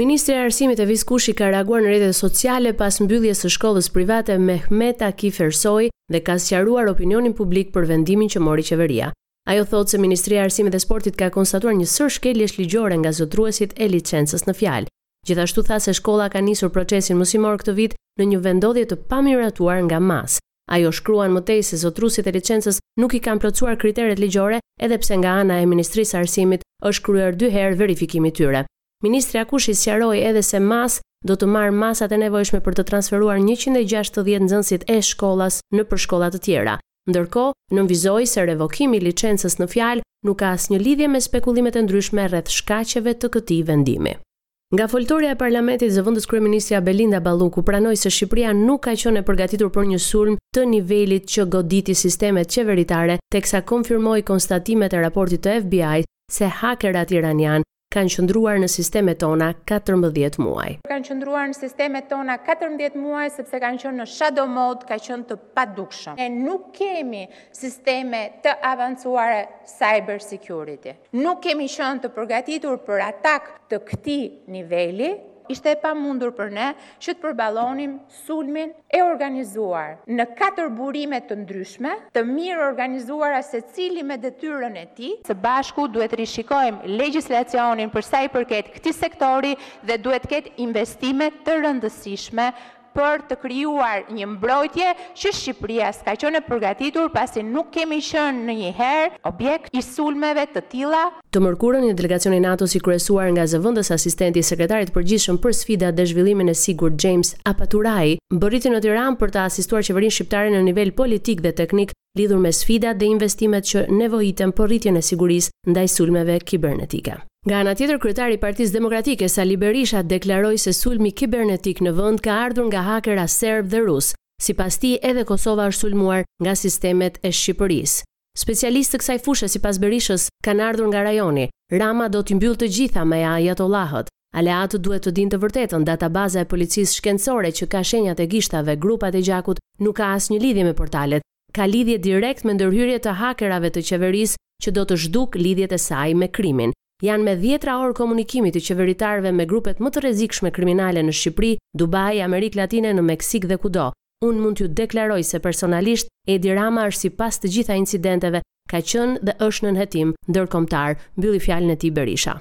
Ministrja e Arsimit Evis Kushi ka reaguar në rrjetet sociale pas mbylljes së shkollës private Mehmet Akif Ersoj dhe ka sqaruar opinionin publik për vendimin që mori qeveria. Ajo thotë se Ministria e Arsimit dhe Sportit ka konstatuar një sërë shkeljesh ligjore nga zotëruesit e licencës në fjalë. Gjithashtu tha se shkolla ka nisur procesin mësimor këtë vit në një vendndodhje të pamiratuar nga MAS. Ajo shkruan më tej se zotëruesit e licencës nuk i kanë plotësuar kriteret ligjore edhe pse nga ana e Ministrisë së Arsimit është kryer dy herë verifikimi i tyre. Ministrja Kushi sqaroi edhe se MAS do të marrë masat e nevojshme për të transferuar njëqind e gjashtëdhjetë nxënësit e shkollës nëpër shkolla të tjera. Ndërkohë, nënvizoi se revokimi i licencës në fjalë nuk ka asnjë lidhje me spekulimet e ndryshme rreth shkaqeve të këtij vendimi. Nga foltorja e Parlamentit, zëvendëskryeministrja Belinda Balluku pranoi se Shqipëria nuk ka qenë e përgatitur për një sulm të nivelit që goditi sistemet qeveritare teksa konfirmoi konstatimet e raportit të FBI-së se hakerat iranianë Kanë qëndruar në sistemet tona katërmbëdhjetë muaj. Kanë qëndruar në sistemet tona katërmbëdhjetë muaj sepse kanë qenë në shadow mode, kanë qenë të padukshëm. Ne nuk kemi sisteme të avancuara cyber security. Nuk kemi qenë të përgatitur për atak të këtij niveli. Ishte e pamundur për ne që të përballonim sulmin e organizuar në katër burime të ndryshme, të mirorganizuara secili me detyrën e tij, së bashku duhet të rishikojmë legjislacionin për sa i përket këtij sektori dhe duhet të ketë investime të rëndësishme për të krijuar një mbrojtje që Shqipëria s'ka qenë e përgatitur pasi nuk kemi qenë ndonjëherë objekt i sulmeve të tilla, Të mërkurën, një delegacion i NATO-s i kryesuar nga zëvendësasistenti i Sekretarit të Përgjithshëm për Sfidat dhe Zhvillimin e Sigurt James Appathurai, mbërriti në Tiranë për të asistuar qeverinë shqiptare në nivel politik dhe teknik lidhur me sfidat dhe investimet që nevojiten për rritjen e sigurisë ndaj sulmeve kibernetike. Nga ana tjetër, kryetari i Partisë Demokratike, Sali Berisha, deklaroi se sulmi kibernetik në vend ka ardhur nga hakera serbë dhe rusë. Sipas tij, edhe Kosova është sulmuar nga sistemet e Shqipërisë. Specialistë të kësaj fushe sipas Berishës kanë ardhur nga rajoni. Rama do t'i mbyllë të gjitha me ajatollahët. Aleatët duhet të dinë të vërtetën, databaza e policisë shkencore që ka shenjat e gishtave, grupat e gjakut nuk ka asnjë lidhje me portalet. Ka lidhje direkt me ndërhyrje të hakerave të qeverisë që do të zhdukë lidhjet e saj me krimin. Janë me dhjetra orë komunikimi të qeveritarëve me grupet më të rrezikshme kriminale në Shqipëri, Dubai, Amerikë Latine, në Meksikë dhe kudo. Unë mund t'ju deklaroj se personalisht Edi Rama është sipas të gjitha incidenteve ka qenë dhe është nën hetim ndërkombëtar, mbylli fjalën e tij Berisha.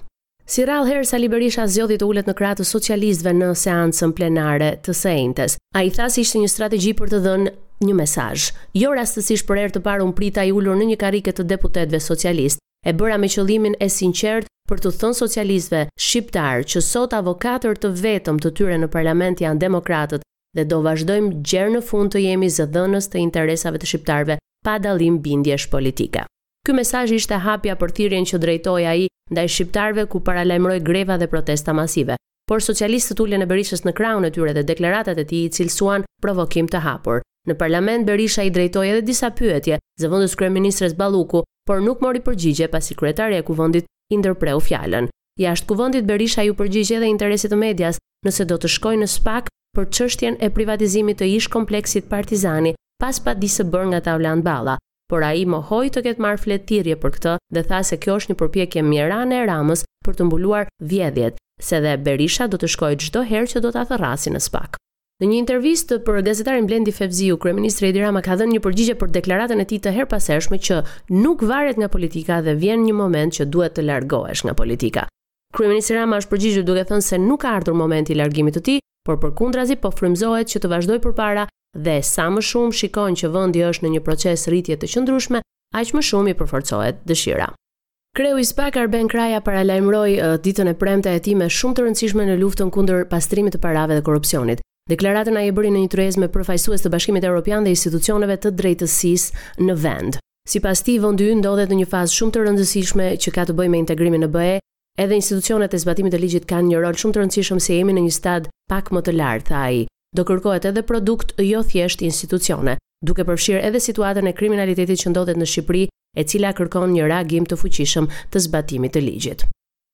Si rrallë herë Sali Berisha zgjodhi të ulet në krah të socialistëve në seancën plenare të së enjtes. Ai tha se ishte një strategji për të dhënë një mesazh. Jo rastësisht për herë të parë unë prita i ulur në një karrike të deputetëve socialistë. E bëra me qëllimin e sinqertë për t'u thënë socialistëve shqiptarë që sot avokatër të vetëm të tyre në parlament janë demokratët dhe do vazhdojmë gjer në fund të jemi zëdhënës të interesave të shqiptarëve pa dallim bindjesh politike. Ky mesazh ishte hapja për thirrjen që drejtoi ai ndaj shqiptarëve ku paralajmëroi greva dhe protesta masive. Por socialistët uljen e Berishës në krahun e tyre dhe deklaratat e tij i cilësuan provokim të hapur. Në parlament Berisha i drejtoi edhe disa pyetje zëvendës kryeministres Balluku, por nuk mori përgjigje pasi kryetarja e Kuvendit i ndërpreu fjalën. Jashtë Kuvendit Berisha iu përgjigj edhe interesit të medias nëse do të shkojë në SPAK për çështjen e privatizimit të ish-kompleksit Partizani pas padisë së bërë nga Taulant Balla, por ai mohoi të ketë marrë fletëthirrje për këtë dhe tha se kjo është një përpjekje mjerane e Ramës për të mbuluar vjedhjet, se dhe Berisha do të shkojë çdo herë që do ta thërrasin në SPAK. Në një intervistë për gazetarin Blendi Fevziu, kryeministri Edi Rama ka dhënë një përgjigje për deklaratën e tij të herëpashershme që nuk varet nga politika dhe vjen një moment që duhet të largohesh nga politika. Kryeministri Rama është përgjigjur duke thënë se nuk ka ardhur momenti i largimit të tij, por përkundrazi po frymëzohet që të vazhdojë përpara dhe sa më shumë shikon që vendi është në një proces rritje të qëndrueshme, aq më shumë i përforcohet dëshira. Kreu i SPAK Arben Kraja paralajmëroi ditën e premte hetime shumë të rëndësishme në luftën kundër pastrimit të parave dhe korrupsionit. Deklaratën ai e bëri në një tryezë me përfaqësues të Bashkimit Evropian dhe institucioneve të drejtësisë në vend. Sipas tij, vendi ynë ndodhet në një fazë shumë të rëndësishme që ka të bëjë me integrimin në BE, edhe institucionet e zbatimit të ligjit kanë një rol shumë të rëndësishëm se jemi në një stad pak më të lartë, tha ai. Do kërkohet edhe produkt, jo thjesht institucione, duke përfshirë edhe situatën e kriminalitetit që ndodhet në Shqipëri, e cila kërkon një reagim të fuqishëm të zbatimit të ligjit.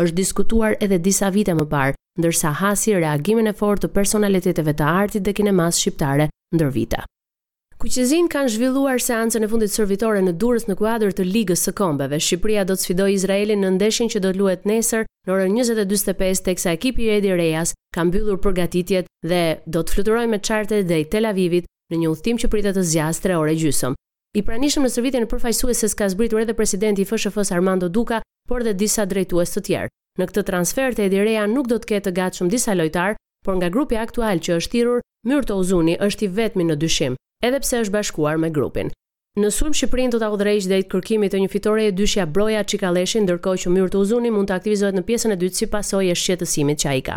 është diskutuar edhe disa vite më parë, ndërsa hasi reagimin e fortë të personaliteteve të artit dhe kinemasë shqiptare ndër vite. Kuqezinjtë kanë zhvilluar seancën e fundit stërvitore në Durrës në kuadër të Ligës së Kombeve. Shqipëria do të sfidojë Izraelin në ndeshjen që do të luhet nesër në orën njëzet e dyzet e pesë teksa ekipi i Edi Rejas ka mbyllur përgatitjet dhe do të fluturojë me çarter drejt Tel Avivit në një udhëtim që pritet të zgjasë tre orë e gjysmë. I pranishëm në stërvitjen e përfaqësueses ka zbritur edhe presidenti i FSHF-së Armando Duka, por dhe disa drejtues të tjerë. Në këtë transfertë Edi Reja nuk do të ketë të gatshëm disa lojtarë, por nga grupi aktual që është thirrur, Myrto Uzuni është i vetmi në dyshim, edhe pse është bashkuar me grupin. Në sulm Shqipërinë do ta udhëheqë drejt kërkimit të një fitoreje dyshja Broja-Çikalleshi, ndërkohë që Myrto Uzuni mund të aktivizohet në pjesën e dytë si pasojë e shqetësimit që ai ka.